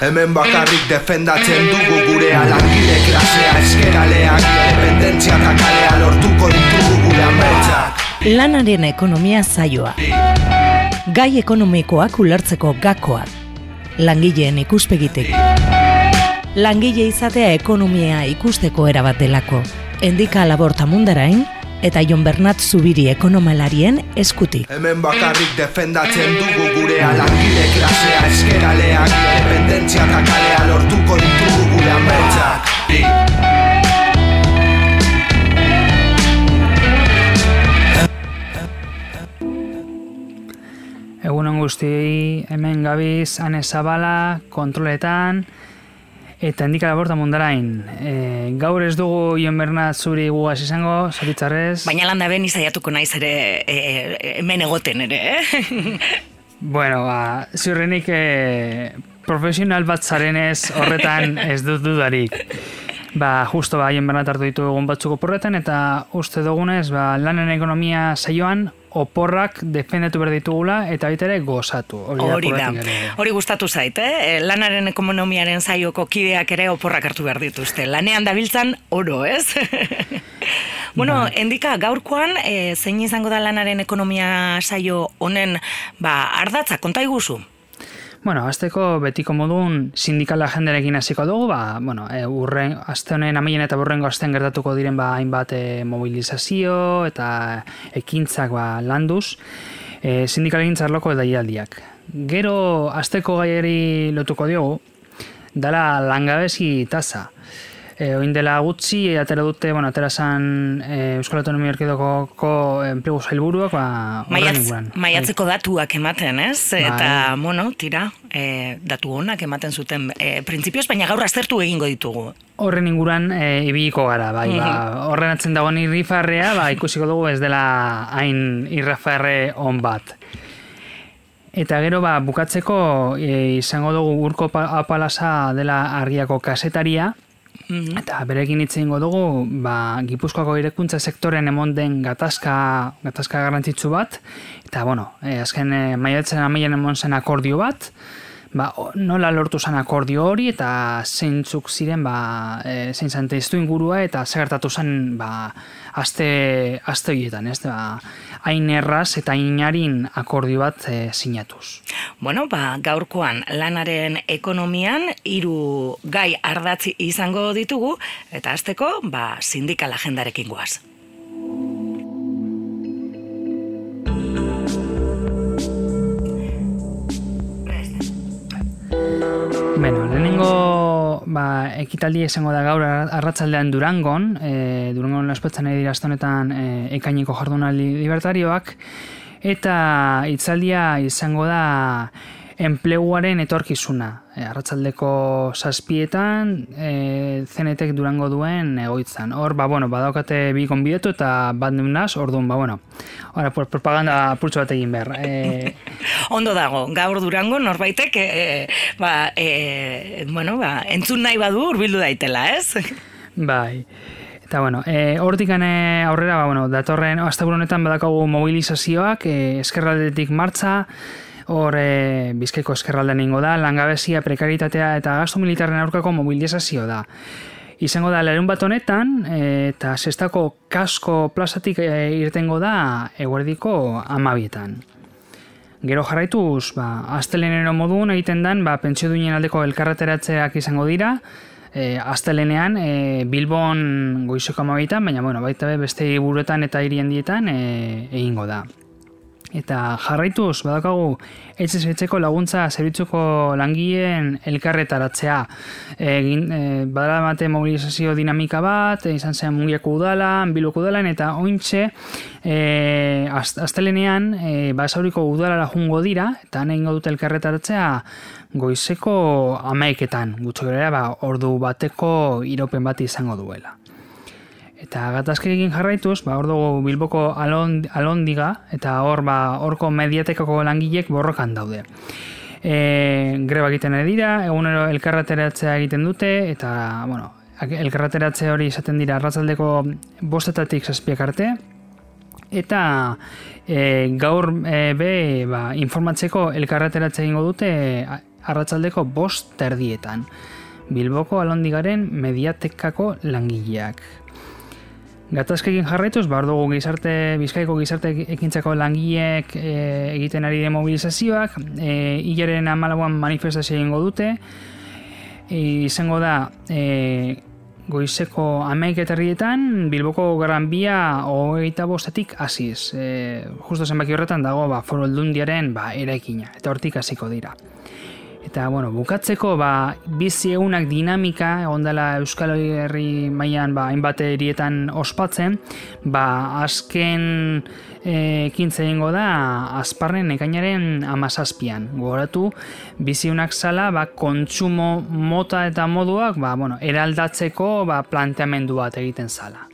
Hemen bakarrik defendatzen dugu gure alangile klasea eskeraleak Independentzia eta kalea lortuko ditugu gure ametsak Lanaren ekonomia zaioa. Gai ekonomikoak ulertzeko gakoak. Langileen ikuspegitik. Langile izatea ekonomia ikusteko erabat delako. Endika laborta mundarain eta Jon Bernat Zubiri ekonomalarien eskutik. Hemen bakarrik defendatzen dugu gure alangile klasea eskeraleak Independentzia eta kalea lortuko ditugu gure ametsak. Egunon guztiei, hemen gabiz, ane zabala, kontroletan, eta endika laborta mundarain. E, gaur ez dugu Ion Bernat zuri gugaz izango, zoritzarrez. Baina landa ben izaiatuko naiz ere e, e, hemen egoten ere, eh? Bueno, ba, ziurrenik e, profesional bat zarenez horretan ez dut dudarik. Ba, justo ba, Ion Bernat hartu ditu egun batzuko porretan, eta uste dugunez, ba, lanen ekonomia saioan, oporrak defendatu behar ditugula eta baita ere gozatu. Hori da, hori gustatu zait, eh? Lanaren ekonomiaren zaioko kideak ere oporrak hartu behar dituzte. Lanean dabiltzan oro, ez? bueno, endika, gaurkoan, e, zein izango da lanaren ekonomia saio honen, ba, ardatza, konta iguzu? Bueno, azteko betiko modun sindikala jenderekin hasiko dugu, ba, bueno, e, urren, azte honen amien eta burrengo azten gertatuko diren ba, hainbat e, mobilizazio eta ekintzak ba, landuz, e, sindikalin txarloko edaialdiak. Gero, azteko gaiari lotuko diogu, dala langabezi tasa. E, oin dela gutxi, atera dute, bueno, atera zan e, Euskal Autonomia Erkidokoko enplegu zailburuak, ba, Maiatz, maiatzeko datuak ematen, ez? Bai. Eta, bueno, tira, e, datu honak ematen zuten e, printzipioz, baina gaur aztertu egingo ditugu. Horren inguruan e, ibiliko gara, bai, ba, horren atzen dagoen irrifarrea, ba, ikusiko dugu ez dela hain irrifarre on bat. Eta gero, ba, bukatzeko e, izango dugu urko pa- apalasa dela argiako kasetaria, Mhm. Eta berekin hitz egingo dugu, ba, Gipuzkoako irekuntza sektoren emon den gatazka, gatazka garrantzitsu bat, eta bueno, e, azken e, maiatzen amaian emon zen akordio bat, ba, nola lortu zen akordio hori, eta zeintzuk ziren, ba, e, zein zen ingurua, eta segertatu zen, ba, aste, aste horietan, ez, ba, hain erraz eta hainarin akordio bat e, sinatuz. Bueno, ba, gaurkoan lanaren ekonomian hiru gai ardatzi izango ditugu eta hasteko, ba, sindikal agendarekin goaz. Beno, lehenengo ba, ekitaldi izango da gaur ar- arratsaldean Durangon, e, Durangon ospetsan ari dira aste honetan e, ekainiko jardunaldi libertarioak, eta hitzaldia izango da enpleguaren etorkizuna. E, arratsaldeko zazpietan, e, zenetek Durango duen egoitzan. Hor, ba, bueno, badaukate bi gonbidetu eta bat naz, orduan, ba, bueno, Ora, propaganda pultsu bat egin behar. E, Ondo dago, gaur durango norbaitek, e, ba, e, bueno, ba, entzun nahi badu hurbildu daitela, ez? Bai. Eta bueno, e, hortik aurrera, ba, bueno, datorren, asteburu honetan badakagu mobilizazioak, e, eskerraldetik martza, hor e, bizkaiko eskerraldean ingo da, langabezia, prekaritatea eta gasto militarren aurkako mobilizazio da. Izango da, larun bat honetan, e, eta sestako kasko plazatik e, irtengo da eguerdiko amabietan. Gero jarraituz, ba, astelenero modun egiten dan, ba, pentsio duinen aldeko elkarreteratzeak izango dira, e, astelenean e, Bilbon goizeko amabietan, baina bueno, baita be beste buruetan eta hirien dietan e, egingo da. Eta jarraituz, badakagu, etxez etxeko laguntza zerbitzuko langileen elkarretaratzea. Egin, e, badala mate mobilizazio dinamika bat, e, izan zen mungiako udalan, bilboko udalan, eta ointxe, e, az- astelenean, e, basauriko udalara jungo dira, eta han dute elkarretaratzea goizeko amaiketan, gutxo gara, ba, ordu bateko iropen bat izango duela. Eta gatazkekin jarraituz, ba, hor dugu Bilboko alond, alondiga, eta hor ba, horko mediatekako langilek borrokan daude. E, greba egiten dira, egunero elkarrateratzea egiten dute, eta, bueno, elkarrateratze hori izaten dira arratzaldeko bostetatik zazpiak arte, eta e, gaur e, be ba, informatzeko elkarrateratzea egingo dute a- arratzaldeko bost terdietan. Bilboko alondigaren mediatekako langileak. Gatazkekin jarraituz, bar dugu gizarte, bizkaiko gizarte ekintzako langileek e, egiten ari den mobilizazioak, e, hilaren amalagoan manifestazio egingo dute, e, izango da e, goizeko ameik eterrietan, Bilboko Gran Bia hogeita bostetik hasiz. E, justo zenbaki horretan dago ba, foro eldundiaren ba, eraikina, eta hortik hasiko dira. Eta, bueno, bukatzeko, ba, bizi egunak dinamika, egon dela Euskal Herri mailan ba, hainbat erietan ospatzen, ba, azken e, kintze egingo da, azparren ekainaren amazazpian. Gogoratu, bizi egunak zala, ba, kontsumo mota eta moduak, ba, bueno, eraldatzeko ba, planteamendu bat egiten zala.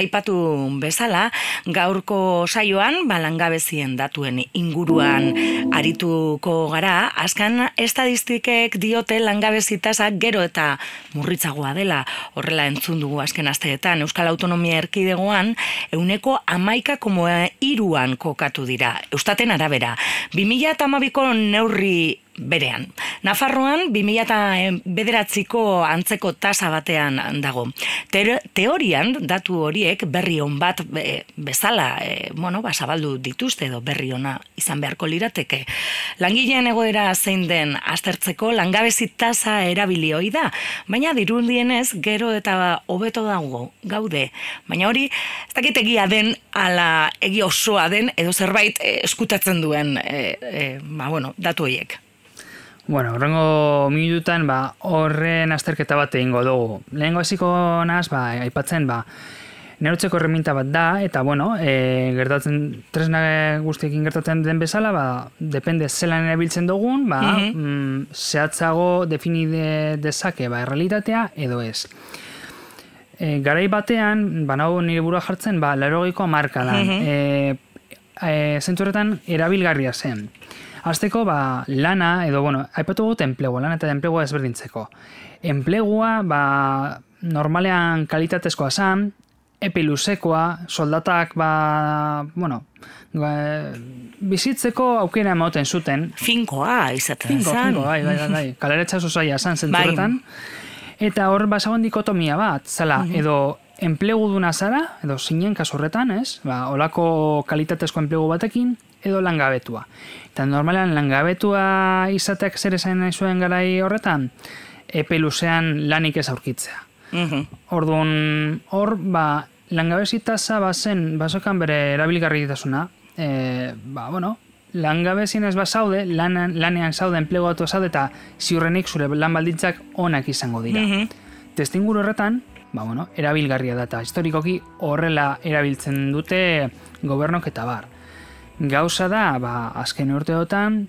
Aipatu bezala, gaurko saioan balangabezien datuen inguruan arituko gara, askan estadistikek diote langabezitasak gero eta murritzagoa dela, horrela entzun dugu azken asteetan, Euskal Autonomia Erkidegoan, euneko amaika komo iruan kokatu dira, eustaten arabera. 2000 eta amabiko neurri berean. Nafarroan 2000 bederatziko antzeko tasa batean dago. teorian, datu horiek berri on bat bezala, e, bueno, ba, zabaldu dituzte edo berri ona izan beharko lirateke. Langileen egoera zein den aztertzeko langabezi tasa erabili hoi da, baina dirundienez gero eta hobeto dago gaude. Baina hori, ez dakit egia den, ala egi osoa den, edo zerbait eskutatzen duen, e, e, ba, bueno, datu horiek. Bueno, horrengo minututan ba, horren azterketa bat egingo dugu. Lehengo hasiko naz, ba, aipatzen, ba, nerotzeko erreminta bat da, eta bueno, e, gertatzen, tresna guztiekin gertatzen den bezala, ba, depende zelan erabiltzen dugun, ba, mm -hmm. zehatzago definide dezake ba, errealitatea edo ez. E, garai batean, ba, nire burua jartzen, ba, larogiko marka da. Mm -hmm. e, e, erabilgarria zen. Azteko, ba, lana, edo, bueno, aipatu gut enplegua, lana eta enplegua ezberdintzeko. Enplegua, ba, normalean kalitatezkoa zan, epe luzekoa, soldatak, ba, bueno, ba, bizitzeko aukera emoten zuten. Finkoa, izaten Finko, zan. finko, bai, bai, bai, bai. Kalaretza zozaia zan zenturetan. Eta hor, basagon dikotomia bat, zela, mhm. edo enplegu duna zara, edo zinen kasurretan, ez? Ba, olako kalitatezko enplegu batekin, edo langabetua. Eta normalean langabetua izateak zer esan nahi zuen garai horretan, epe luzean lanik ez aurkitzea. Mm Orduan, hor, ba, langabezi tasa bazen, basokan bere erabilgarritasuna, e, ba, bueno, langabezien ez basaude, lan, lanean zaude, enplegoatu zaude, eta ziurrenik zure lan baldintzak onak izango dira. Mm -hmm. horretan, ba, bueno, erabilgarria data. Historikoki horrela erabiltzen dute gobernok eta bar gauza da, ba, azken urteotan,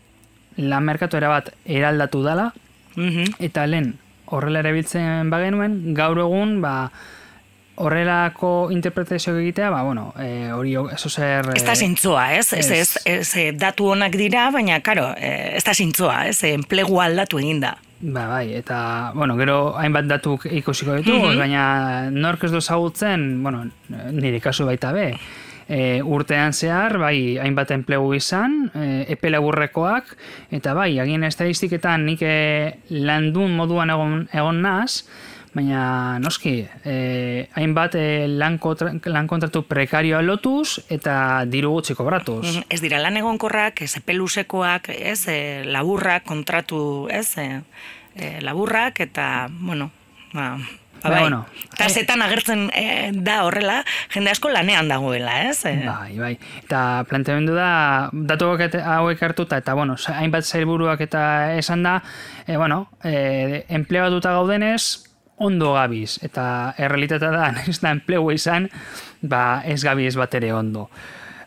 lan merkatu bat eraldatu dala, mm eta lehen horrela erabiltzen bagenuen, gaur egun, ba, horrelako interpretazio egitea, ba, bueno, e, hori eso zer... Ez da zintzoa, ez? Ez, ez, ez, ez datu honak dira, baina, karo, e, ez da zintzoa, ez? Enplegu aldatu egin da. Ba, bai, eta, bueno, gero hainbat datuk ikusiko ditu, mm baina nork ez dozagutzen, bueno, nire kasu baita be, e, urtean zehar, bai, hainbat enplegu izan, e, epe laburrekoak, eta bai, agien estadistiketan nik e, landun moduan egon, egon naz, baina noski, e, hainbat e, lan, kontratu prekarioa lotuz eta diru gutxi kobratuz. Mm, ez dira lan egonkorrak, ez epe luzekoak, ez, e, laburrak kontratu, ez, e, e, laburrak, eta, bueno, ba, Ba, bai, bueno, tasetan agertzen e, da horrela, jende asko lanean dagoela, ez? Bai, bai. Eta planteamendu da, datu hauek hartuta, eta, bueno, hainbat zailburuak eta esan da, e, bueno, e, empleatuta gaudenez, ondo gabiz, eta errealitatea da, ez da enplegu izan, ba, ez gabiz bat ere ondo.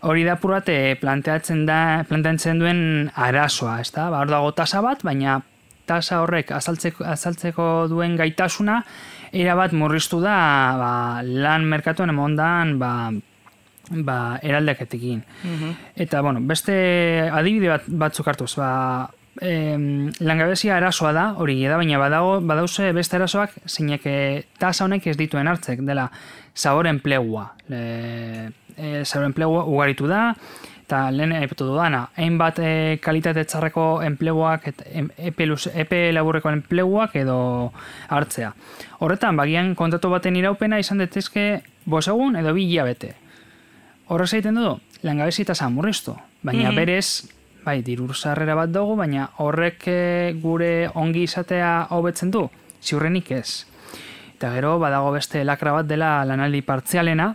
Hori da purate planteatzen da, planteatzen duen arazoa, ez da? Ba, hor dago tasa bat, baina tasa horrek azaltzeko, azaltzeko duen gaitasuna, era bat murriztu da ba, lan merkatuan emondan ba, ba, eraldaketekin. Eta, bueno, beste adibide bat, batzuk hartuz, ba, em, langabezia erasoa da, hori da, baina badago, badauze beste erasoak, zeinek eh, tasa honek ez dituen hartzek, dela, zabor enplegua. E, e, zabor enplegua ugaritu da, eta lehen epatu dudana, hainbat e, kalitate txarreko enpleguak, et, epe, luze- epe laburreko enpleguak edo hartzea. Horretan, bagian kontatu baten iraupena izan detezke bos egun edo bi hilabete. Horrez egiten du, langabezi tasa murriztu, baina Mhm. berez, bai, dirur sarrera bat dugu, baina horrek eh, gure ongi izatea hobetzen du, ziurrenik ez. Eta gero, badago beste lakra bat dela lanaldi partzialena,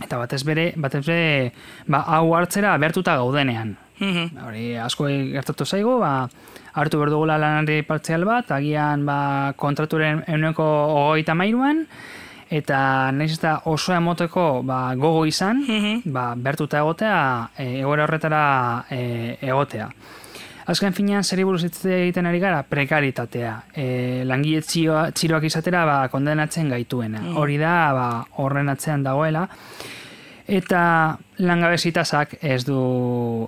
eta batez bere, batez bere, ba, hau hartzera behartuta gaudenean. Mhm. Hori asko gertatu zaigu, ba, hartu behar dugula lanari partzial bat, agian ba, kontraturen euneko ogoita mairuan, eta nahiz eta oso emoteko ba, gogo izan, Mhm. ba, bertuta egotea, e, egoera horretara e, egotea. Azken finean, zeri buruz egiten ari gara, prekaritatea. E, langile txiroak izatera ba, kondenatzen gaituena. Hori da, ba, horren atzean dagoela. Eta langabezitasak ez du,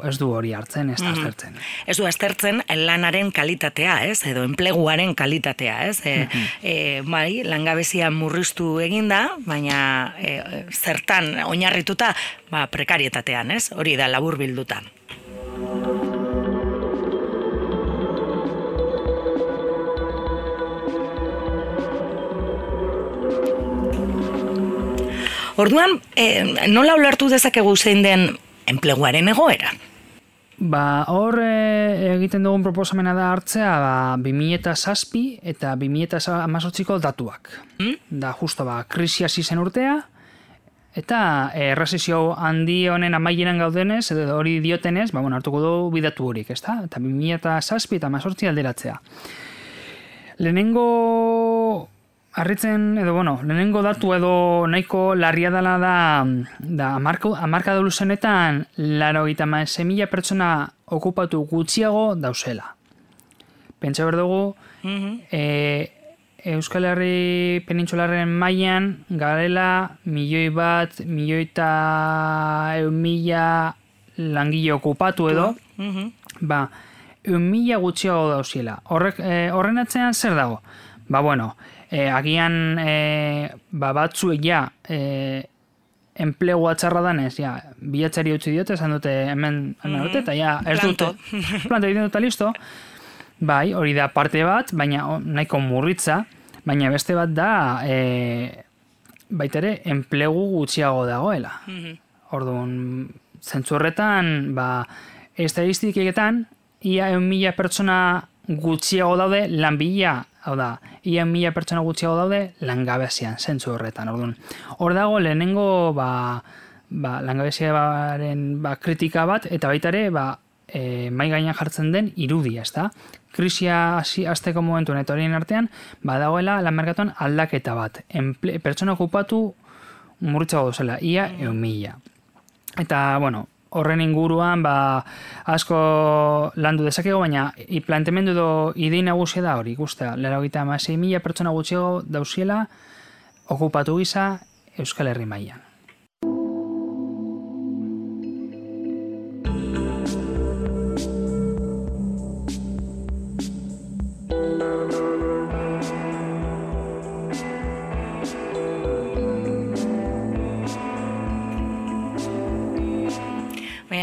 ez du hori hartzen, ez da aztertzen. Ez du aztertzen lanaren kalitatea, ez? Edo enpleguaren kalitatea, ez? E, e, bai, langabezia murriztu eginda, baina e, zertan oinarrituta, ba, prekarietatean, ez? Hori da labur bilduta. Orduan, e, nola ulertu dezakegu zein den enpleguaren egoera? Ba, hor e, egiten dugun proposamena da hartzea ba, 2007 eta 2018ko datuak. Da, justo, ba, krisi hasi zen urtea, eta e, erresizio handi honen amaieran gaudenez, edo hori diotenez, ba, bueno, hartuko du bidatu horik, ezta? Eta 2007 eta 18 alderatzea. Lehenengo harritzen, edo bueno, lehenengo datu edo nahiko larria dela da, da amarka, amarka luzenetan, laro gita mila pertsona okupatu gutxiago dauzela. Pentsa behar dugu, e, Euskal Herri penintxularren mailan garela milioi bat, milioi eta eun mila langile okupatu edo, Mhm. ba, eun mila gutxiago dauziela. Horrek, e, horren atzean zer dago? Ba, bueno, e, agian e, ba, batzuek ja e, enplegua txarra danez, ja, bilatzari utzi diote, esan dute hemen hemen dute, eta ja, ez Planto. dute, planto egiten dute listo, bai, hori da parte bat, baina nahiko murritza, baina beste bat da, e, baita ere, enplegu gutxiago dagoela. Orduan, zentzu horretan, ba, estadistiketan, ia eun mila pertsona gutxiago daude lanbila, hau da, ia mila pertsona gutxiago daude langabezian, zentzu horretan. Orduan, hor dago lehenengo, ba, ba, langabeziaren ba, kritika bat, eta baita ere, ba, e, mai gainean jartzen den irudia, ezta? Krisia hasteko momentuan eta horien artean, badagoela lan merkatuan aldaketa bat. Enple, pertsona okupatu murritzago duzela, ia eun mila. Eta, bueno, horren inguruan, ba, asko landu dezakego, baina plantemendu edo idei nagusia da hori, ikustea, lera hogeita mila pertsona gutxiago dauziela okupatu gisa Euskal Herri mailan.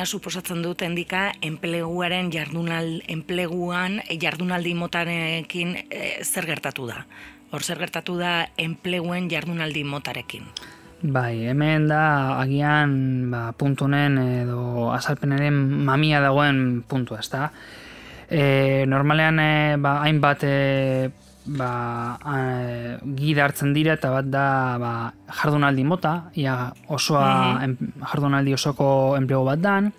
Suposatzen dut endika enpleguaren jardunal enpleguan eh, jardunaldi motarekin eh, zer gertatu da. Hor zer gertatu da enpleguen jardunaldi motarekin. Bai, hemen da agian ba, puntunen edo azalpenaren mamia dagoen puntua, ezta? E, normalean e, ba, hainbat e, ba, e, gida hartzen dira eta bat da ba, jardunaldi mota, ia osoa em, jardunaldi osoko enplegu bat dan,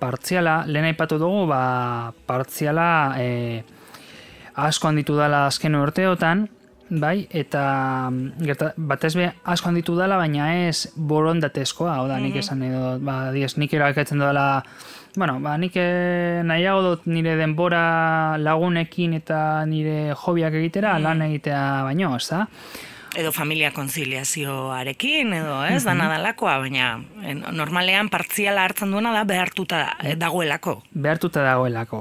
partziala, lehen aipatu dugu, ba, partziala e, asko handitu dela azken urteotan, bai, eta mm, gerta, batez be asko handitu dela, baina ez borondatezkoa, hau da, nik esan edo, ba, diez, nik erakatzen dela, bueno, ba, nik eh, nahiago dut nire denbora lagunekin eta nire hobiak egitera, lan egitea baino, ez da? edo familia konziliazioarekin, edo ez, mm dana dalakoa, baina en, normalean partziala hartzen duena da behartuta eh, dagoelako. Behartuta dagoelako.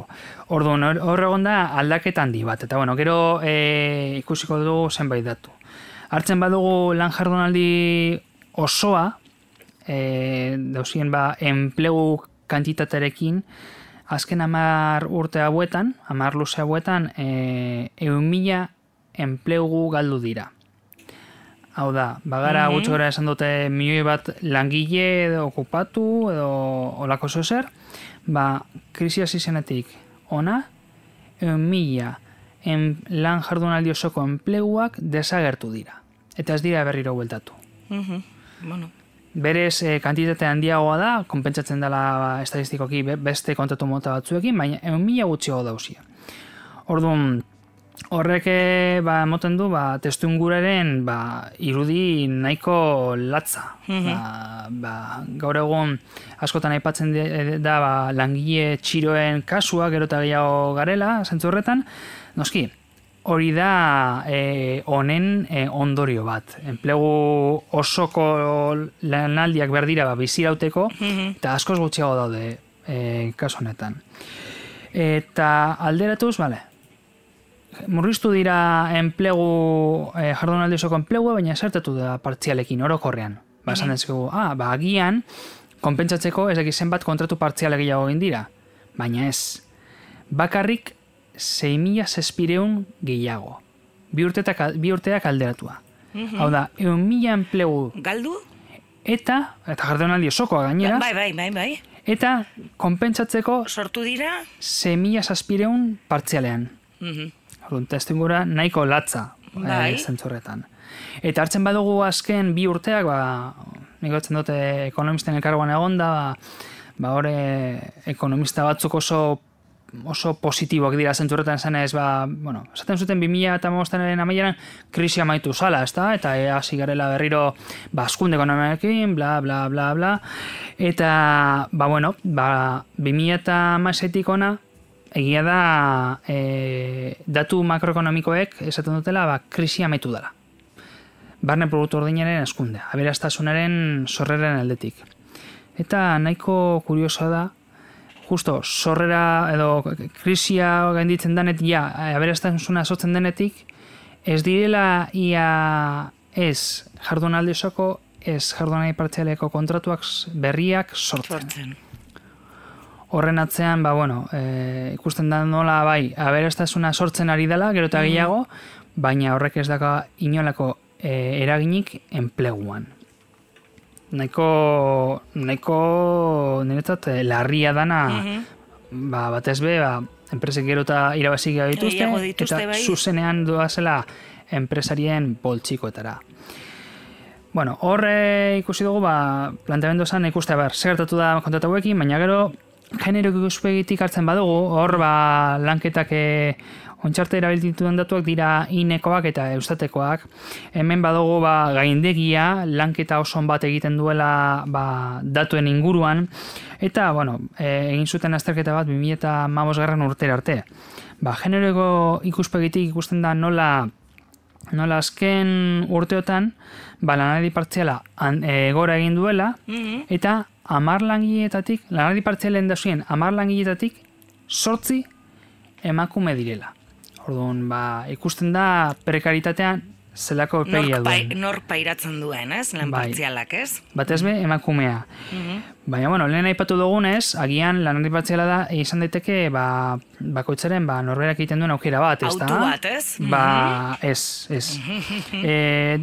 Orduan, hor, hor egon da aldaketan handi bat, eta bueno, gero e, ikusiko dugu zenbait datu. Hartzen badugu lan jardunaldi osoa, e, dauzien ba, enplegu kantitaterekin, azken amar urte hauetan, amar luze hauetan, e, eun mila enplegu galdu dira. Hau da, bagara mm -hmm. esan dute milioi bat langile edo okupatu edo olako zozer, ba, krisi hasi zenetik ona, eun mila en lan jardunaldi osoko enpleguak desagertu dira. Eta ez dira berriro bueltatu. Mm bueno. Berez, e, kantitate handiagoa da, konpentsatzen dela ba, estadistikoki beste kontatu mota batzuekin, baina egun mila gutxiago dauzia. Orduan, horrek eh, ba, emoten du, ba, testu inguraren ba, irudi nahiko latza. Mm ba, gaur egun, askotan aipatzen da ba, langile txiroen kasua, gero eta gehiago garela, zentzu horretan, noski, hori da e, honen e, ondorio bat. Enplegu osoko lanaldiak berdira ba, bizirauteko, mhm. eta askoz gutxiago daude e, kasu honetan. Eta alderatuz, bale, murriztu dira enplegu, e, jardunaldi osoko enplegu, baina esertetu da partzialekin, orokorrean. Ba, esan mm -hmm. ah, ba, agian, konpentsatzeko ez zenbat kontratu partziale gehiago dira. Baina ez, bakarrik 6.000 zespireun gehiago. Bi, urtetak, bi urteak alderatua. Mm Hau da, egun mila enplegu... Galdu? Eta, eta jardunaldi osokoa gainera. Bai, bai, bai, bai. Eta, konpentsatzeko... Sortu dira? 6.000 zespireun partzialean. Mm -hmm. testingura nahiko latza. Eh, bai. E, zentzurretan. Eta hartzen badugu azken bi urteak, ba, nikotzen dute ekonomisten elkargoan egon da, ba, ba hori ekonomista batzuk oso oso positiboak dira zenturretan esan ez, ba, bueno, esaten zuten 2000 eta mamostenaren amaieran krisi amaitu zala, ez da? Eta e, hasi garela berriro ba, bla, bla, bla, bla. Eta, ba, bueno, ba, 2000 eta maizetik ona, egia da e, datu makroekonomikoek esaten dutela, ba, krisi amaitu dela. Barne produktu ordinaren eskundea, aberastazunaren sorreren aldetik. Eta nahiko kuriosa da, justo sorrera edo krisia gainditzen denet ja aberastasuna sortzen denetik ez direla ia ez jardunaldi osoko ez jardunaldi partzialeko kontratuak berriak sortzen. Horren atzean, ba, bueno, e, ikusten da nola, bai, aberastasuna sortzen ari dela, gero eta mm. gehiago, baina horrek ez daka inolako e, eraginik enpleguan nahiko nahiko niretzat eh, larria dana mm ba, batez be ba, enpresek gero eta irabazi dituzte, dituzte eta bai. zuzenean doazela enpresarien poltsikoetara. Bueno, horre ikusi dugu, ba, planteamendu zen ikuste, ber, segertatu da kontatu baina gero, genero ikuspegitik hartzen badugu, hor ba, lanketak eh, Ontxarte erabiltituen datuak dira inekoak eta eustatekoak. Hemen badugu ba, gaindegia, lanketa oso bat egiten duela ba, datuen inguruan. Eta, bueno, e, egin zuten azterketa bat 2000 eta garran urtera arte. Ba, generoko ikuspegitik ikusten da nola nola azken urteotan ba, lanari partziala e, gora egin duela mhm. eta amar langileetatik, lanari partzialen da zuen amar langileetatik sortzi emakume direla. Orduan, ba, ikusten da prekaritatean zelako epeia duen. Nor pairatzen duen, ez? Lan bai. partzialak, ez? Bat be, emakumea. Mm Baina, bueno, lehen aipatu dugunez, agian lan partziala da, izan daiteke, ba, bakoitzaren, ba, norberak egiten duen aukera bat, ez da? Autu bat, ez? Ba, mhm. ez, ez. e,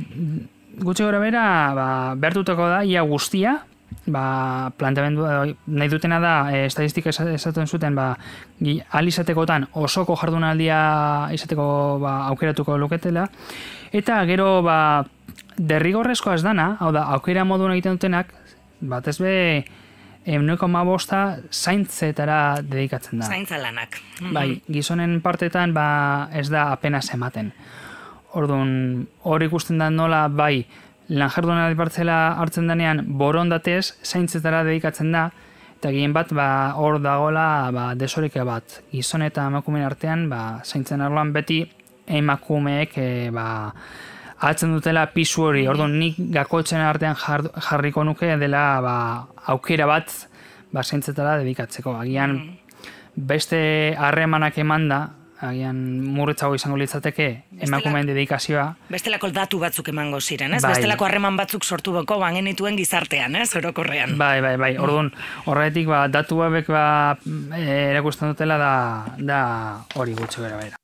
gutxe gora bera, ba, behartutako da, ia guztia, ba, planteamendu nahi dutena da e, estadistika esaten zuten ba, alizatekotan osoko jardunaldia izateko ba, aukeratuko luketela eta gero ba, derrigorrezko ez dana, hau da, aukera moduan egiten dutenak bat ez be euneko mabosta zaintzetara dedikatzen da. Zaintza lanak. Bai, gizonen partetan ba, ez da apenas ematen. Orduan, hor ikusten da nola, bai, lan jarduna partzela hartzen denean borondatez zaintzetara dedikatzen da eta gehien bat ba, hor dagola ba, desoreke bat. Gizon eta emakumeen artean ba, zaintzen arloan beti emakumeek e, ba, atzen dutela pisu hori, orduan nik gakotzen artean jar, jarriko nuke dela ba, aukera bat ba, zentzetara dedikatzeko. Agian beste harremanak emanda, agian murritzago izango litzateke emakumeen dedikazioa. Bestelako datu batzuk emango ziren, ez? Bai. Bestelako harreman batzuk sortu beko bangenituen gizartean, ez? Orokorrean. Bai, bai, bai. Orduan, horretik ba, datu hauek ba, e, erakusten dutela da, da hori gutxo bera bera.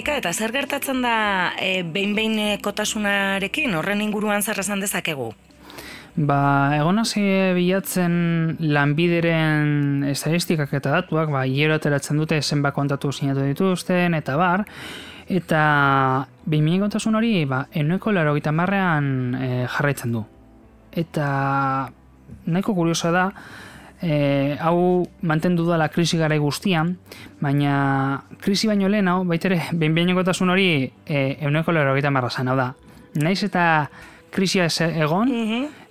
Endika, eta zer gertatzen da e, behin kotasunarekin, horren inguruan zer esan dezakegu? Ba, egon hasi bilatzen lanbideren estadistikak eta datuak, ba, hiero ateratzen dute zenbat kontatu sinatu dituzten, eta bar, eta behin kontasun hori, ba, enoeko laro marrean e, jarraitzen du. Eta nahiko kuriosa da, e, hau mantendu dela krisi garai guztian, baina krisi baino lehen hau, baitere, behin hori e, euneko lero gita marra zan, hau da. Naiz eta krisia egon,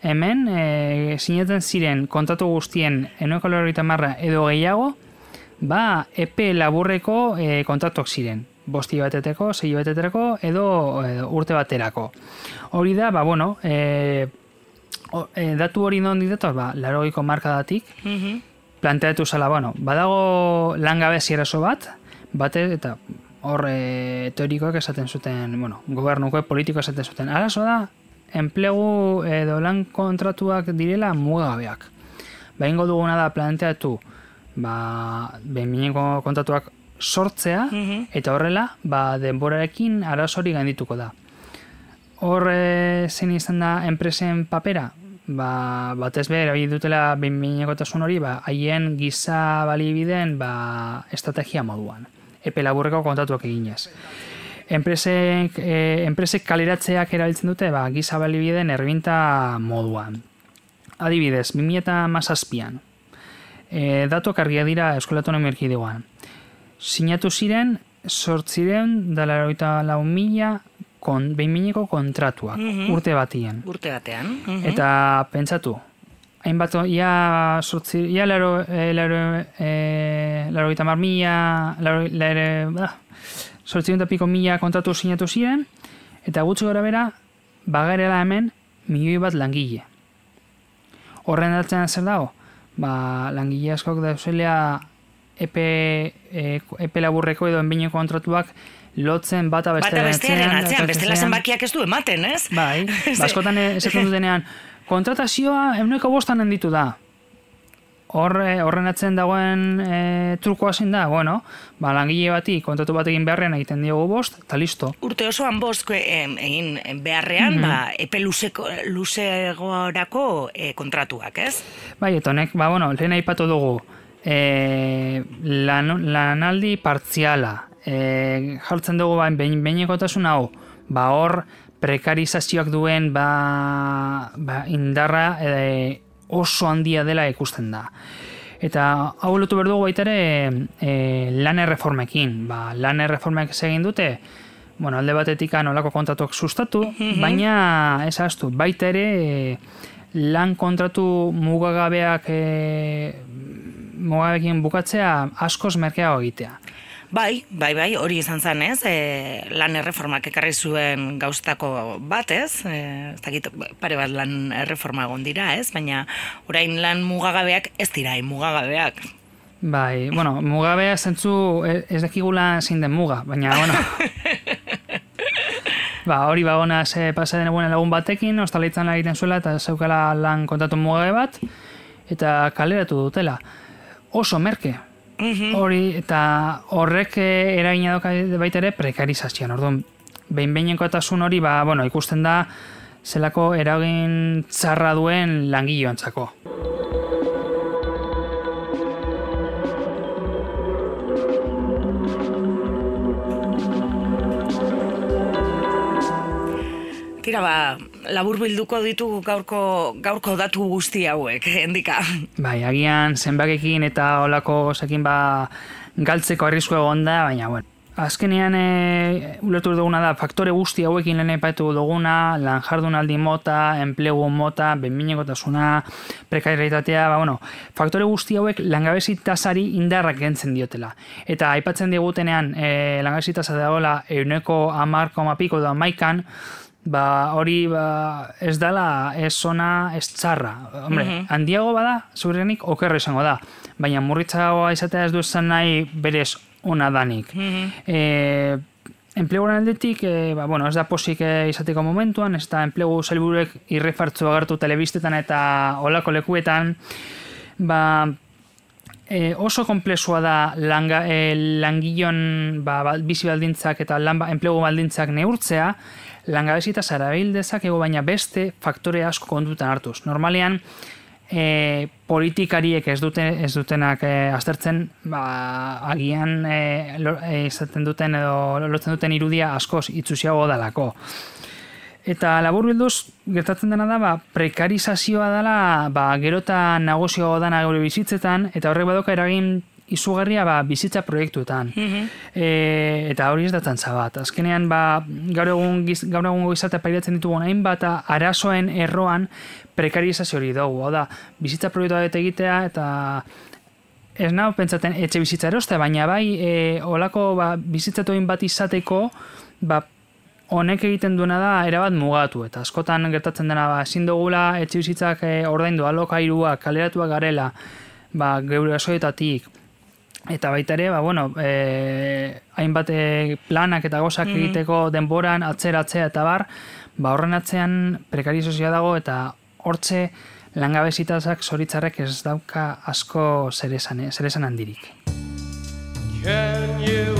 hemen e, sineten ziren kontatu guztien euneko lero gita marra edo gehiago, ba, epe laburreko e, kontatuak ziren. Bosti bateteko, zei bateteko, edo, edo urte baterako. Hori da, ba, bueno, e, o, e, datu hori non ditu, ba, larogeiko markadatik, planteatu zala, bueno, badago langabezi eraso bat, bate eta hor e, teorikoak esaten zuten, bueno, gobernuko politiko esaten zuten. Arazo da, enplegu edo lan kontratuak direla mugagabeak. Behin duguna da planteatu, ba, behin kontratuak sortzea, eta horrela, ba, denborarekin arazorik gaindituko da. Hor e, zein izan da enpresen papera? Ba, batez be, erabili dutela behin hori, ba, haien giza balibideen ba, estrategia moduan. Epe laburreko kontatuak eginez. Enpresek, e, enpresek kaleratzeak erabiltzen dute ba, giza balibideen erbinta moduan. Adibidez, 2008an, e, datuak argia dira Eskola Autonomia Erkidegoan. Sinatu ziren, sortziren, dala lau mila kon, behinmineko kontratuak, Mhm. urte batien. Urte batean. mhm. Eta pentsatu, hainbat, ia, sortzi, ia laro, e, laro, e, laro gita mar mila, laro, laro, sortzi piko mila kontratu sinatu ziren, eta gutxi gora bera, bagarela hemen, milioi bat langile. Horren datzen zer dago? Ba, langile askok dauzelea epe, e, epe laburreko edo enbineko kontratuak lotzen bata Bata bestearen bestearen atzean, bestela atzean. zenbakiak ez du ematen, ez? Bai, baskotan esaten dutenean, kontratazioa euneko bostan henditu da. Hor, eh, horren atzen dagoen e, trukoa zein da, bueno, ba, langile bati kontratu bat egin beharrean egiten diogu bost, eta listo. Urte osoan bost em, egin beharrean, Mhm. ba, epe luzeko, luzegorako e, kontratuak, ez? Bai, eta honek, ba, bueno, lehen aipatu dugu, e, lan, lanaldi partziala, e, jartzen dugu ba, behin, behinekotasun hau, ba, hor, prekarizazioak duen ba, ba, indarra e, oso handia dela ikusten da. Eta hau lotu behar dugu baita ere e, lan erreformekin. Ba, lan erreformek egin dute, bueno, alde batetik nolako kontratuak sustatu, baina ez ahaztu, baita ere e, lan kontratu mugagabeak e, mugagabekin bukatzea askoz merkeago egitea. Bai, bai, bai, hori izan zen, ez? E, lan erreformak ekarri zuen gauztako bat, ez? E, ez dakit, pare bat lan erreforma egon dira, ez? Baina orain lan mugagabeak ez dira, hain mugagabeak. Bai, bueno, mugabea zentzu e- ez dakigula zein den muga, baina, bueno... ba, hori ba, ona ze pasa den egunen lagun batekin, ostalitzan lan egiten zuela, eta zeukala lan kontatu mugabe bat, eta kaleratu dutela. Oso merke, hori, eta horrek eh, eragina doka baita ere prekarizazioan, orduan, behin behinekotasun hori, ba, bueno, ikusten da, zelako eragin txarra duen langilloantzako. Tira, ba, labur bilduko ditugu gaurko, gaurko datu guzti hauek, endika. Bai, agian zenbakekin eta olako gozekin ba galtzeko arrisku egon da, baina bueno, azkenean e, ulertu duguna da faktore guzti hauekin lehen aipatu duguna, lan jardunaldi mota, enplegu mota, benminekotasuna, prekarietatea, ba, bueno, faktore guzti hauek langabezi tasari indarrak gentzen diotela. Eta aipatzen digutenean e, langabezi tasa dagoela euneko amar koma piko da maikan, ba, hori ba, ez dala ez zona ez txarra. Hombre, mm handiago bada, zurenik okerro izango da. Baina murritzagoa izatea ez du esan nahi berez ona danik. Mm -hmm. e, enpleguaren aldetik, e, ba, bueno, ez da posik e, izateko momentuan, ez da enplegu zelburek irrefartzu agertu telebistetan eta olako lekuetan, ba, e, oso komplexua da langa, e, langilon ba, ba, bizi baldintzak eta lan, ba, enplegu baldintzak neurtzea, langabezita zara dezak ego baina beste faktore asko kondutan hartuz. Normalean, e, politikariek ez dute ez dutenak e, aztertzen ba, agian e, izaten duten edo lotzen duten irudia askoz itzusiago dalako. Eta labur bilduz, gertatzen dena da, ba, prekarizazioa dela, ba, gerota negozioa dana gure bizitzetan, eta horrek badoka eragin izugarria ba, bizitza proiektuetan. Mm eta hori ez da tantza bat. Azkenean, ba, gaur egun, gaur egun gizatea pairatzen ditugu hainbat arazoen erroan prekarizazio hori dugu. Hau da, bizitza proiektua dut egitea eta ez nahu pentsaten etxe bizitza eroste, baina bai e, olako ba, bizitzatoin bat izateko ba, honek egiten duena da erabat mugatu eta askotan gertatzen dena ba, ezin dugula etxe bizitzak e, ordaindu alokairuak, kaleratuak garela ba, geure asoetatik Eta baita ere, ba, bueno, e, hainbat e, planak eta gozak mm. egiteko denboran, atzera-atzea eta bar, ba, horren atzean prekarizozia dago eta hortze langabezitazak zoritzarrek ez dauka asko zeresan, eh, zeresan handirik. Can you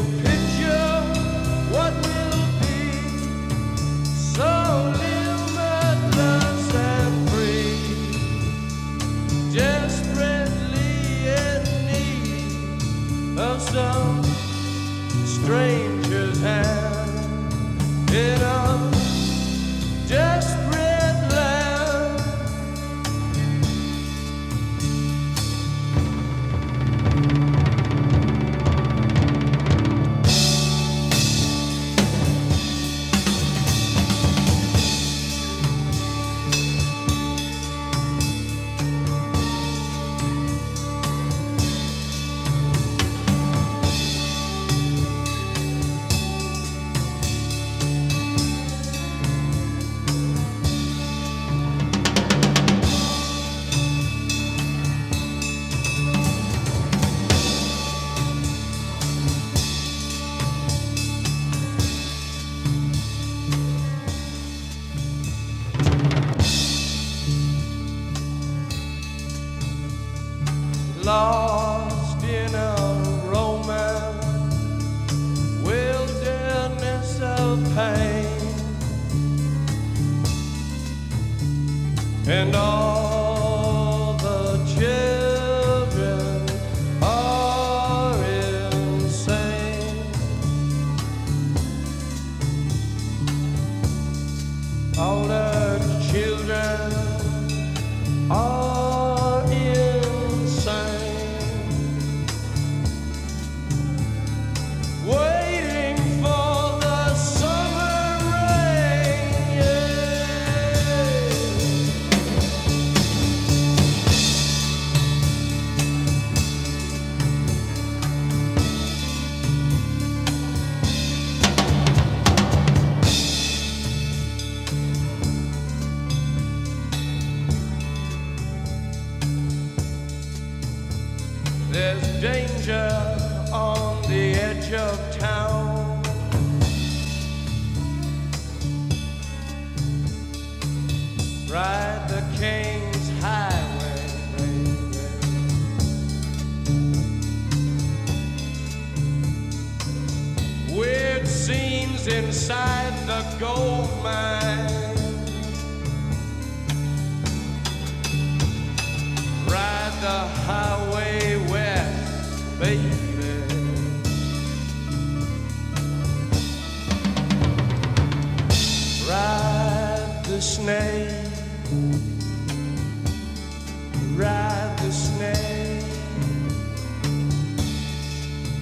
ride the snake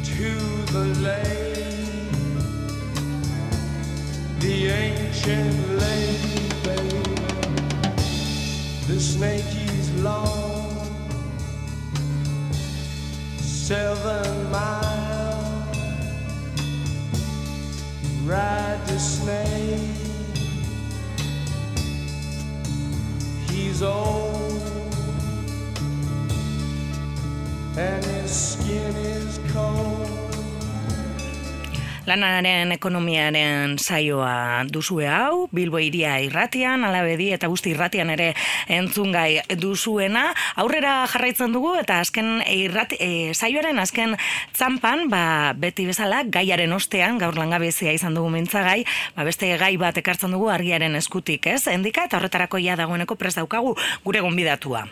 to the lake, the ancient lake, baby. The snake is long, seven miles. Ride the snake. He's old. Lanaren ekonomiaren saioa duzue hau, Bilbo iria irratian, alabedi eta guzti irratian ere entzungai duzuena. Aurrera jarraitzen dugu eta azken irrati, e, saioaren azken txampan, ba, beti bezala, gaiaren ostean, gaur langabezia izan dugu mintzagai, ba, beste gai bat ekartzen dugu argiaren eskutik, ez? Endika eta horretarako ja dagoeneko prest daukagu gure gonbidatua.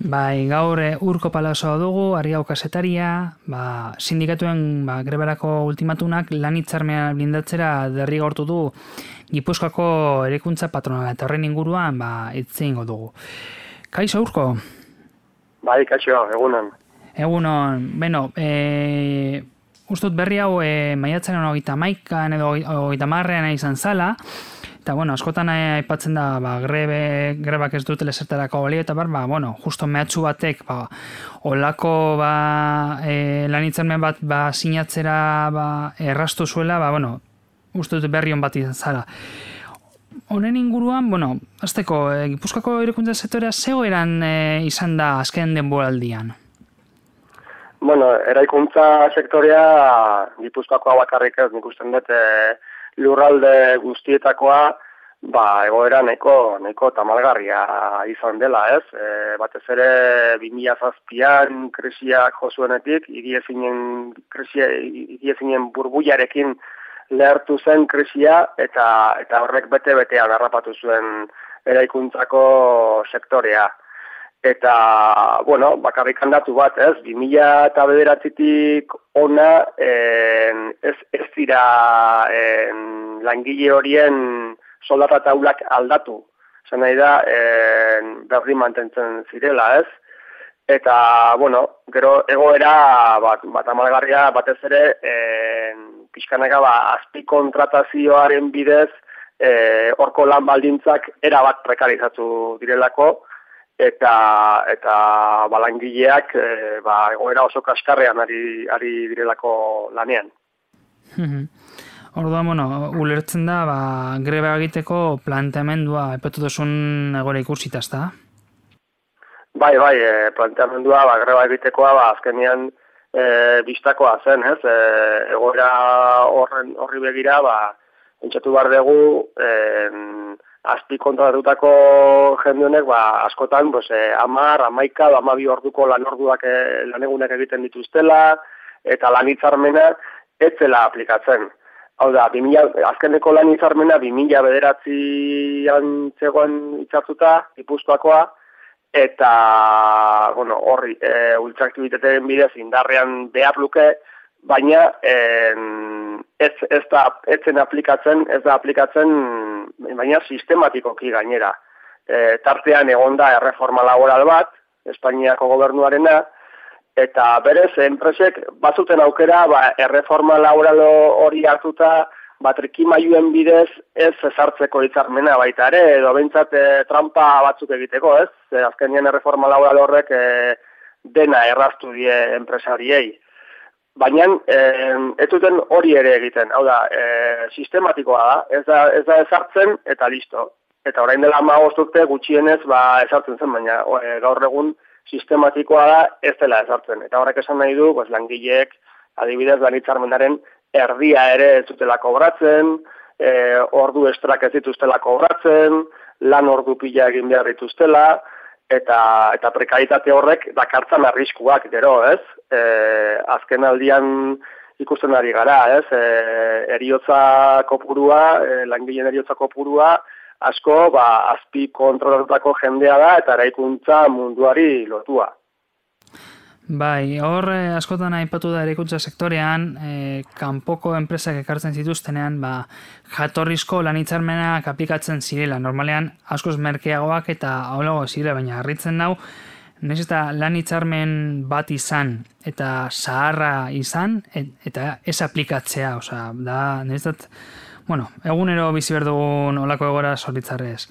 Bai, gaur eh, urko palazoa dugu, argiau kasetaria, ba, sindikatuen ba, greberako ultimatunak lan hitzarmea blindatzera derrigortu du Gipuzkoako erekuntza patronala eta horren inguruan ba, itzeingo dugu. Kaixo urko? Bai, kaixo, egunan. Egunon, beno, e, ustut berri hau e, maiatzaren hogeita maikan edo hogeita marrean izan zala, Eta, bueno, askotan aipatzen da, ba, grebe, grebak ez dutele zertarako balio, eta bar, ba, bueno, justo mehatxu batek, ba, olako, ba, e, lanitzermen bat, ba, sinatzera, ba, errastu zuela, ba, bueno, uste dut berri bat izan zara. Honen inguruan, bueno, azteko, e, Gipuzkoako irekuntza sektorea zego eran e, izan da azken denboraldian? Bueno, eraikuntza sektorea Gipuzkoako bakarrik ez, nik dut, e, lurralde guztietakoa ba, egoera neko, neko tamalgarria izan dela, ez? E, batez ere 2007an krisiak josuenetik, igiezinen krisia, igiezinen burbuiarekin lehertu zen krisia eta eta horrek bete-betean harrapatu zuen eraikuntzako sektorea. Eta, bueno, bakarrik handatu bat, ez, 2000 eta bederatzitik ona, en, ez, ez dira en, langile horien soldata taulak aldatu. Zer nahi da, en, berri mantentzen zirela, ez? Eta, bueno, gero egoera bat, bat amalgarria batez ere, en, pixkanaka ba, azpi kontratazioaren bidez, e, orko lan baldintzak erabat prekarizatu direlako, eta eta balangileak e, ba, egoera oso kaskarrean ari, ari direlako lanean. Orduan, bueno, ulertzen da, ba, greba egiteko planteamendua epatu duzun egora ikusita, ezta? Bai, bai, e, planteamendua, ba, greba egitekoa, ba, azkenian e, bistakoa zen, ez? E, egoera horren horri begira, ba, entzatu bar dugu, e, azpi kontratatutako jende honek ba, askotan pues, eh, amar, amaika, amabi orduko lan orduak eh, lan egunak egiten dituztela, eta lan hitzarmena etzela aplikatzen. Hau da, 2000, azkeneko lan hitzarmena 2000 bederatzian zegoen hitzartuta, ipuzkoakoa, eta bueno, horri, e, ultraktibitateen bidez indarrean behar luke, baina en, ez, ez da etzen aplikatzen, ez da aplikatzen baina sistematikoki gainera. E, tartean egonda erreforma laboral bat, Espainiako gobernuarena, eta berez, enpresek bazuten aukera, ba, erreforma laboral hori hartuta, batriki maioen bidez ez ezartzeko hitzarmena baita ere, edo behintzat e, trampa batzuk egiteko, ez? E, azkenien erreforma laboral horrek e, dena erraztu die enpresariei. Baina eh, ez duten hori ere egiten, hau da, eh, sistematikoa da, ez da, ez da ezartzen eta listo. Eta orain dela ma urte gutxienez ba, ezartzen zen, baina e, gaur egun sistematikoa da ez dela ezartzen. Eta horrek esan nahi du, pues, langileek adibidez lanitzarmenaren erdia ere ez dutela kobratzen, e, ordu estrak ez dituztela kobratzen, lan ordu pila egin behar dituztela, eta eta prekaritate horrek dakartzan arriskuak gero, ez? E, azken aldian ikusten ari gara, ez? E, eriotza kopurua, e, langileen eriotza kopurua, asko, ba, azpi kontrolatutako jendea da, eta eraikuntza munduari lotua. Bai, hor eh, askotan aipatu da erekuntza sektorean, eh, kanpoko enpresak ekartzen zituztenean, ba, jatorrizko lanitzarmenak aplikatzen zirela. Normalean, askoz merkeagoak eta haulago zire, baina harritzen dau, Nez eta lan bat izan eta zaharra izan eta ez aplikatzea, oza, da, nez bueno, egunero bizi behar dugun olako egora zoritzarrez.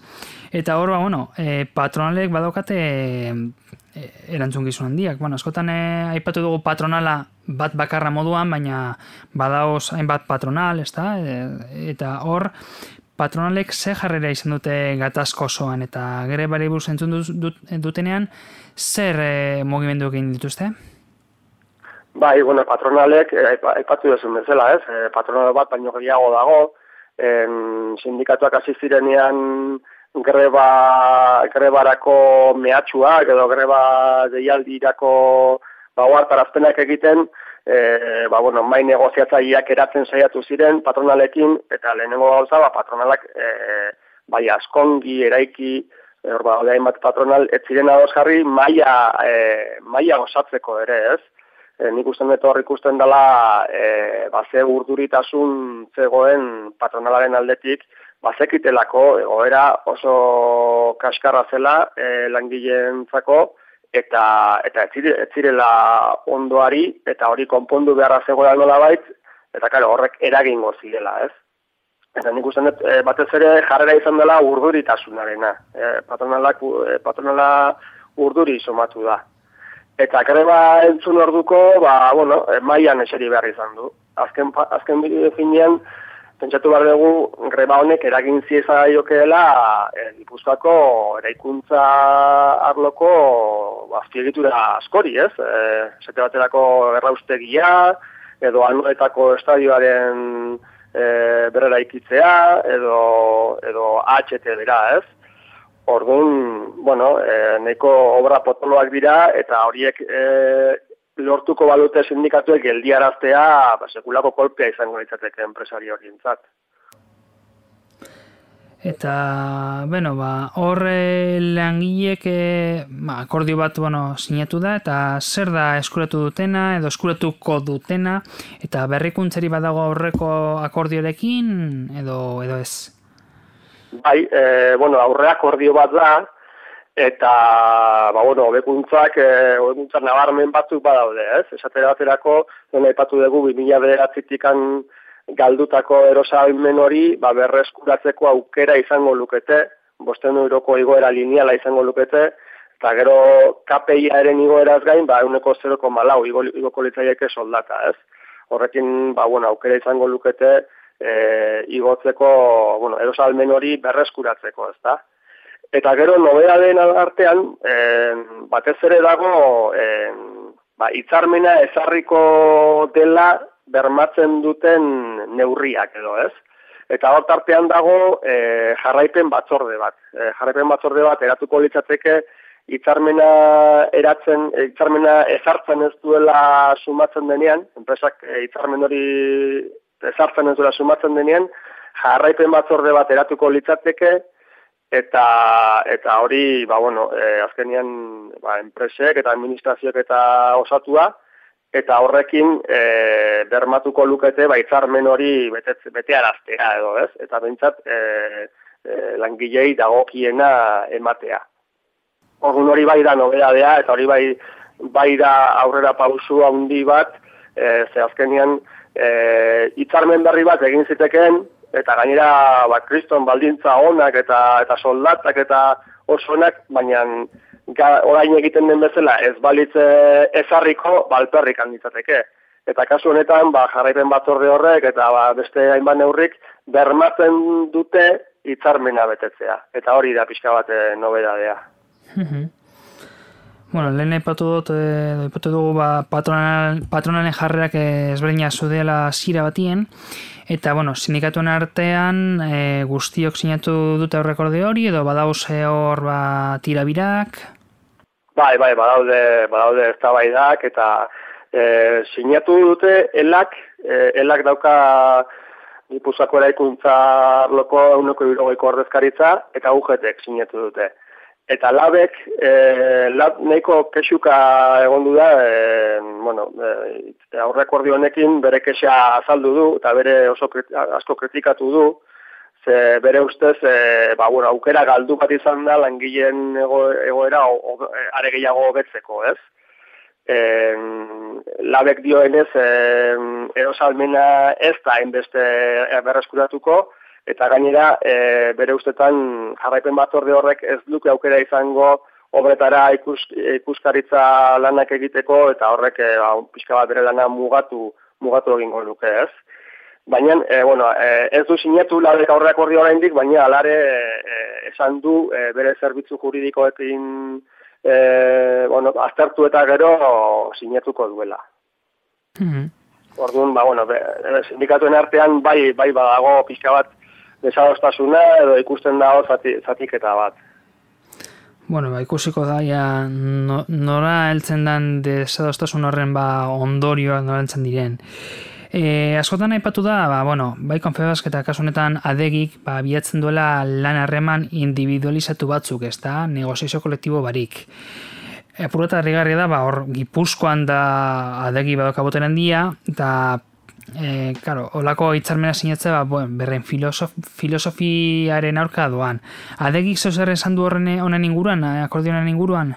Eta hor, ba, bueno, e, patronalek badaukate e, erantzun gizun handiak. Bueno, askotan e, aipatu dugu patronala bat bakarra moduan, baina badaoz hainbat patronal, ezta? E, eta hor, patronalek ze jarrera izan dute gatazko osoan eta gere bari buruz entzun dut, dutenean, zer e, mugimendu egin dituzte? Bai, bueno, patronalek, eh, aipatu duzun bezala, ez? E, patronal bat baino gehiago dago, en, sindikatuak hasi zirenean greba, grebarako mehatxuak edo greba deialdirako bauartarazpenak egiten, e, ba, bueno, mai negoziatzaileak eratzen saiatu ziren patronalekin, eta lehenengo gauza, ba, patronalak e, bai askongi, eraiki, e, hor ba, hainbat patronal, ez ziren ados jarri, maia, e, maia gozatzeko ere, ez? E, nik usten dut hor ikusten dela, e, ba, ze urduritasun zegoen patronalaren aldetik, ba, zekitelako, egoera oso kaskarra zela e, langileentzako, eta eta ez zirela ondoari eta hori konpondu beharra zegoela nola bait, eta karo, horrek eragingo zirela, ez? Eta nik uste e, batez ere jarrera izan dela urduritasunarena. E, patronalak, e, patronala urduri somatu da. Eta greba entzun orduko, ba, bueno, e, maian eseri behar izan du. Azken, azken bideo finean, pentsatu behar dugu greba honek eragin zieza jokeela e, Gipuzkoako eraikuntza arloko azpiegitura askori, ez? E, Zete baterako erraustegia, edo anuetako estadioaren e, berrera ikitzea, edo, edo HT dira, ez? Orduan, bueno, e, neko obra potoloak dira, eta horiek e, lortuko balute sindikatuek geldiaraztea ba, sekulako kolpea izango litzateke enpresari horientzat. Eta, bueno, ba, horre langilek e, ba, akordio bat bueno, sinatu da, eta zer da eskuratu dutena, edo eskuratuko dutena, eta berrikuntzeri badago aurreko akordiorekin, edo, edo ez? Bai, e, bueno, aurre akordio bat da, eta ba bueno, hobekuntzak eh hobekuntzak nabarmen batzuk badaude, ez? Esatera baterako, non aipatu dugu 2009tikan galdutako erosalmen hori, ba berreskuratzeko aukera izango lukete, 500 euroko igoera lineala izango lukete, eta gero KPI-aren igoeraz gain, ba 0,4 igo igoko litzaieke soldata, ez? Horrekin, ba bueno, aukera izango lukete eh igotzeko, bueno, erosalmen hori berreskuratzeko, ezta? Eta gero nobea den artean, en, batez ere dago, en, ba, itzarmena ezarriko dela bermatzen duten neurriak edo, ez? Eta hor tartean dago e, jarraipen batzorde bat. E, jarraipen batzorde bat eratuko litzateke itzarmena eratzen, e, itzarmena ezartzen ez duela sumatzen denean, enpresak e, itzarmen hori ezartzen ez duela sumatzen denean, jarraipen batzorde bat eratuko litzateke, eta eta hori ba bueno e, azkenian ba enpresek eta administrazioek eta osatua eta horrekin e, bermatuko lukete ba hitzarmen hori bete betearaztea edo ez? Eta beintzat e, e, langilei dagokiena ematea. Orduan hori bai da nobedadea eta hori bai bai da aurrera pausu handi bat e, ze azkenian e, hitzarmen berri bat egin zitekeen eta gainera ba, kriston baldintza onak eta eta soldatak eta osoenak, baina orain egiten den bezala ez balitze ezarriko balperrik handitzateke. Eta kasu honetan ba, jarraipen batzorde horrek eta ba, beste hainbat neurrik bermatzen dute hitzarmena betetzea. Eta hori da pixka bat eh, nobedadea. Bueno, lehen epatu dut, e, dugu ba, patronal, patronalen jarrerak ezberdina zudela zira batien, eta, bueno, sindikatuen artean e, guztiok sinatu dute horrekorde hori, edo badauze hor ba, tirabirak? Bai, bai, badaude, badaude ez tabaidak, eta e, sinatu dute elak, e, elak dauka Gipuzako eraikuntza loko euneko irogeiko ordezkaritza, eta ugetek sinatu dute. Eta labek, e, lab nahiko kexuka egon du da, e, bueno, e, aurreko honekin bere kexa azaldu du, eta bere oso asko kritikatu du, ze bere ustez, e, ba, bueno, aukera galdu bat izan da, langileen ego, egoera o, o, are gehiago betzeko, ez? em, labek dioenez em, erosalmena ez da hainbeste berreskuratuko, eta gainera e, bere ustetan jarraipen batzorde horrek ez duke aukera izango obretara ikus, ikuskaritza lanak egiteko eta horrek e, ba, pixka bat bere lana mugatu mugatu egingo luke, ez? Baina, e, bueno, e, ez du sinatu labek aurreak ordi oraindik, baina alare e, esan du e, bere zerbitzu juridikoekin e, bueno, aztertu eta gero sinatuko duela. Mhm. Orduan, ba, bueno, be, e, sindikatuen artean bai, bai badago pixka bat desadostasuna edo ikusten dago zati, zatiketa bat. Bueno, ba, ikusiko da, ja, no, nora heltzen den desadostasun horren ba, ondorioak nora heltzen diren. E, askotan aipatu da, ba, bueno, bai konfebazk eta kasunetan adegik ba, biatzen duela lan harreman individualizatu batzuk, ez da, negoziazio kolektibo barik. Apurata harrigarria da, ba, hor, gipuzkoan da adegi badokaboten handia, eta e, claro, olako hitzarmena sinatzea ba, bueno, berren filosof, filosofiaren aurka doan. Adegik zeu esan du horren honen inguruan, akordionen inguruan?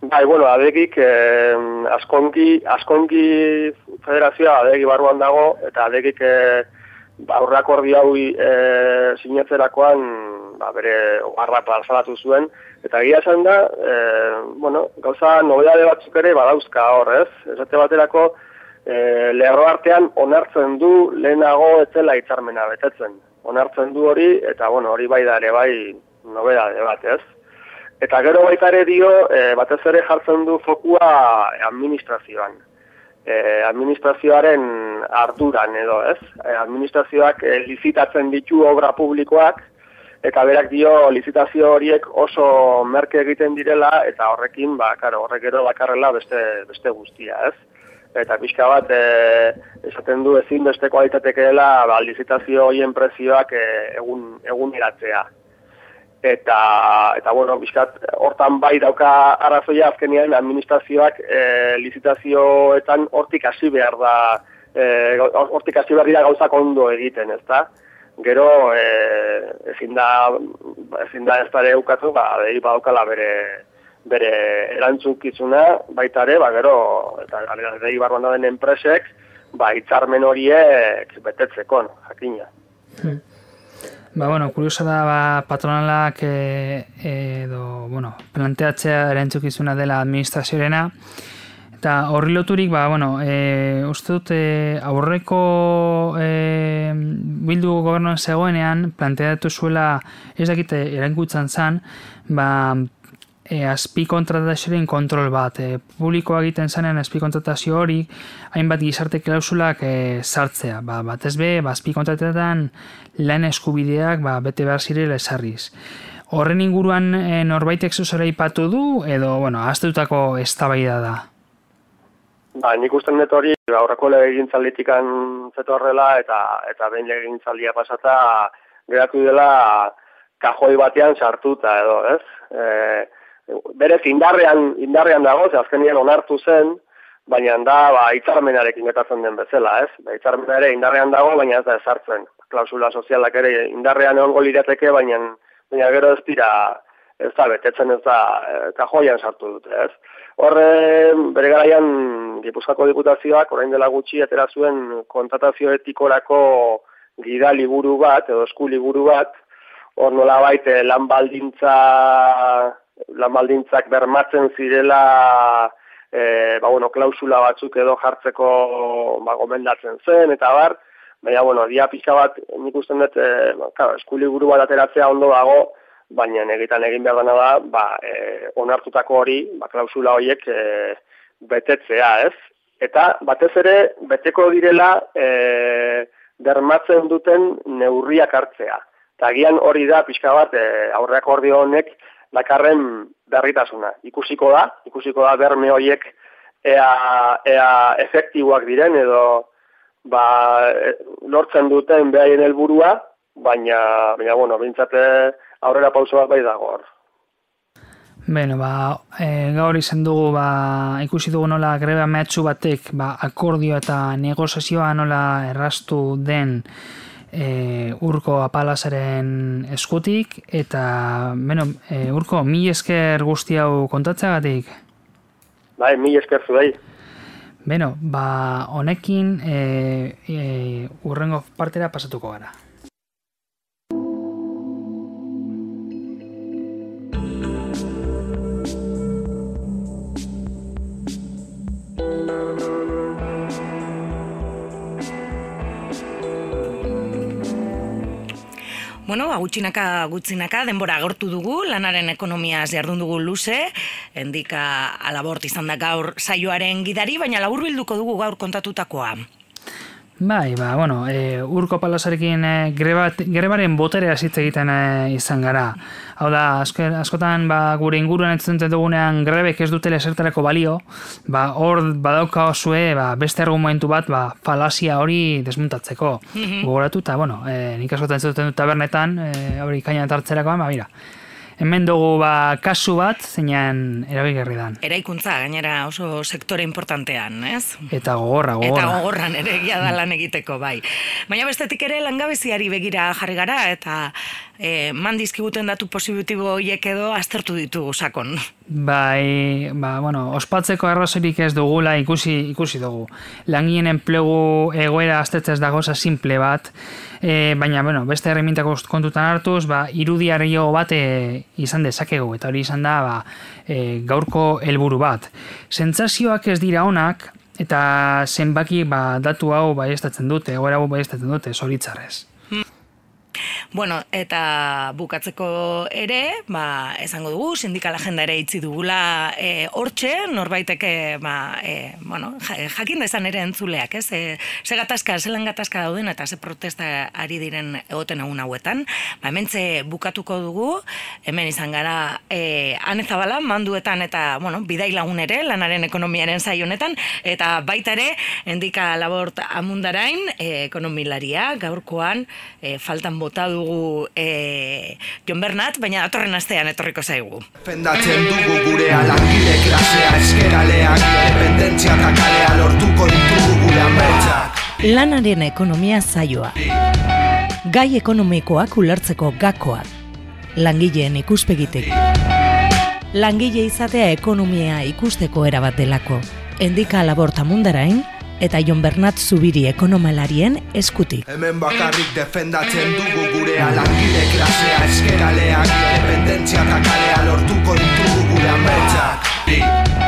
Bai, bueno, adegik eh, askongi, askongi federazioa adegi barruan dago, eta adegik eh, aurreakordi hau eh, sinatzerakoan ba, bere garra salatu zuen, eta gira esan da, eh, bueno, gauza nobedade batzuk ere badauzka hor, ez? Esate baterako, e, lerro artean onartzen du lehenago etzela hitzarmena betetzen. Onartzen du hori, eta bueno, hori bai da ere bai nobedade bat, ez? Eta gero baita ere dio, e, batez ere jartzen du fokua administrazioan. E, administrazioaren arduran edo, ez? E, administrazioak e, lizitatzen ditu obra publikoak, eta berak dio lizitazio horiek oso merke egiten direla, eta horrekin, ba, karo, horrek gero bakarrela beste, beste guztia, ez? Eta pixka bat, e, esaten du ezin beste kualitatekeela, ba, lizitazio horien prezioak e, egun, egun iratzea eta eta bueno, bizkat hortan bai dauka arrazoia azkenean administrazioak e, lizitazioetan hortik hasi behar da eh hortik hasi behar dira gauzak ondo egiten, ezta? Gero eh ezin da ezin da ez dare ukatu, ba dei badaukala bere bere erantzukizuna baita ere, ba gero eta dei barruan dauden enpresek ba hitzarmen horiek betetzeko, jakina. Hmm. Ba, bueno, kuriosa da ba, patronalak e, edo, bueno, planteatzea erantzukizuna dela administrazioarena. Eta horri loturik, ba, bueno, e, uste dut e, aurreko e, bildu gobernuan zegoenean planteatu zuela ez dakite erankutzen zan, ba, e, azpi kontrol bat. E, publikoa egiten zanen azpi kontratazio hori, hainbat gizarte klausulak e, sartzea. Ba, bat be, ba, azpi kontratatetan lan eskubideak ba, bete behar zirela esarriz. Horren inguruan e, norbaitek zuzera ipatu du, edo, bueno, azteutako ez da? Ba, nik usten dut hori, aurreko legintzalditikan zeto horrela, eta, eta behin legintzaldia pasata, geratu dela kajoi batean sartuta edo, ez? E, berez indarrean indarrean dago, ze azkenian onartu zen, baina da ba hitzarmenarekin getatzen den bezala, ez? Ba hitzarmena ere indarrean dago, baina ez da ezartzen. Klausula sozialak ere indarrean egongo lirateke, baina baina gero ez dira ez da betetzen ez da e, kajoian sartu dute, ez? Horre, bere garaian Gipuzkoako diputazioak orain dela gutxi atera zuen kontratazio etikorako gida liburu bat edo esku liburu bat, hor nolabait eh, lan baldintza lan baldintzak bermatzen zirela e, ba, bueno, klausula batzuk edo jartzeko ba, gomendatzen zen, eta bar, baina, bueno, dia pixka bat, nik usten dut, e, ba, eskuli buru bat ateratzea ondo dago, baina egitan egin behar dena da, ba, e, onartutako hori, ba, klausula horiek e, betetzea, ez? Eta, batez ere, beteko direla, e, bermatzen duten neurriak hartzea. Eta gian hori da, pixka bat, e, aurreak honek, dakarren berritasuna. Ikusiko da, ikusiko da berme horiek ea, ea efektiboak diren edo ba, e, lortzen duten behaien helburua, baina, baina bueno, bintzate aurrera pauso bat bai dago hor. Beno, ba, e, gaur izan dugu, ba, ikusi dugu nola greba mehatxu batek, ba, akordio eta negozazioa nola errastu den e, urko apalazaren eskutik, eta, bueno, e, urko, mi esker guzti hau kontatzagatik? Bai, mi esker zuei. Beno, ba, honekin e, e, urrengo partera pasatuko gara. Bueno, gutxinaka gutxinaka denbora agortu dugu, lanaren ekonomiaz jardun dugu luze, endika alabort izan da gaur saioaren gidari, baina laburbilduko dugu gaur kontatutakoa. Bai, ba, bueno, e, urko palazarekin e, grebat, grebaren boterea hitz egiten e, izan gara. Hau da, asko, askotan ba, gure inguruan entzuten dugunean grebek ez dutela esertarako balio, ba, hor badauka osue ba, beste argumentu bat ba, falazia hori desmuntatzeko. Gogoratu, eta, bueno, e, nik askotan entzuten dut tabernetan, e, hori kaina tartzerakoan, ba, mira, hemen dugu ba, kasu bat, zeinan erabigarri dan. Eraikuntza, gainera oso sektore importantean, ez? Eta gogorra, gogorra. Eta gogorran ere egia da lan egiteko, bai. Baina bestetik ere langabeziari begira jarri gara, eta e, man dizkiguten datu positibo horiek edo aztertu ditugu sakon. Bai, ba, bueno, ospatzeko arrazorik ez dugula ikusi ikusi dugu. Langien enplegu egoera aztertzez dago simple bat, e, baina, bueno, beste herrimintako kontutan hartuz, ba, irudiario bat e, izan dezakegu, eta hori izan da, ba, e, gaurko helburu bat. Sentsazioak ez dira onak, eta zenbaki ba, datu hau baiestatzen dute, egoera hau baiestatzen dute, zoritzarrez. Bueno, eta bukatzeko ere, ba, esango dugu, sindikal agenda ere itzi dugula e, hortxe, norbaiteke, ba, e, bueno, jakin dezan ere entzuleak, ez? E, ze gatazka, zelan gatazka dauden, eta ze protesta ari diren egoten egun hauetan. Ba, hementze bukatuko dugu, hemen izan gara, e, anezabala, manduetan, eta, bueno, bidai lagun ere, lanaren ekonomiaren zai honetan, eta baita ere, endika labort amundarain, e, ekonomilaria, gaurkoan, e, faltan bota dugu e, Jon Bernat, baina datorren astean etorriko zaigu. Defendatzen dugu gure alangile klasea eskeraleak Independentzia eta kalea lortuko ditugu gure ametsak Lanaren ekonomia zaioa. Gai ekonomikoak ulertzeko gakoak. Langileen ikuspegitek. Langile izatea ekonomia ikusteko erabat delako. Endika laborta mundarain, eta Jon Bernat Zubiri ekonomalarien eskutik. Hemen bakarrik defendatzen dugu gure alakide klasea eskeraleak, independentzia eta kalea lortuko ditugu gure ametsak.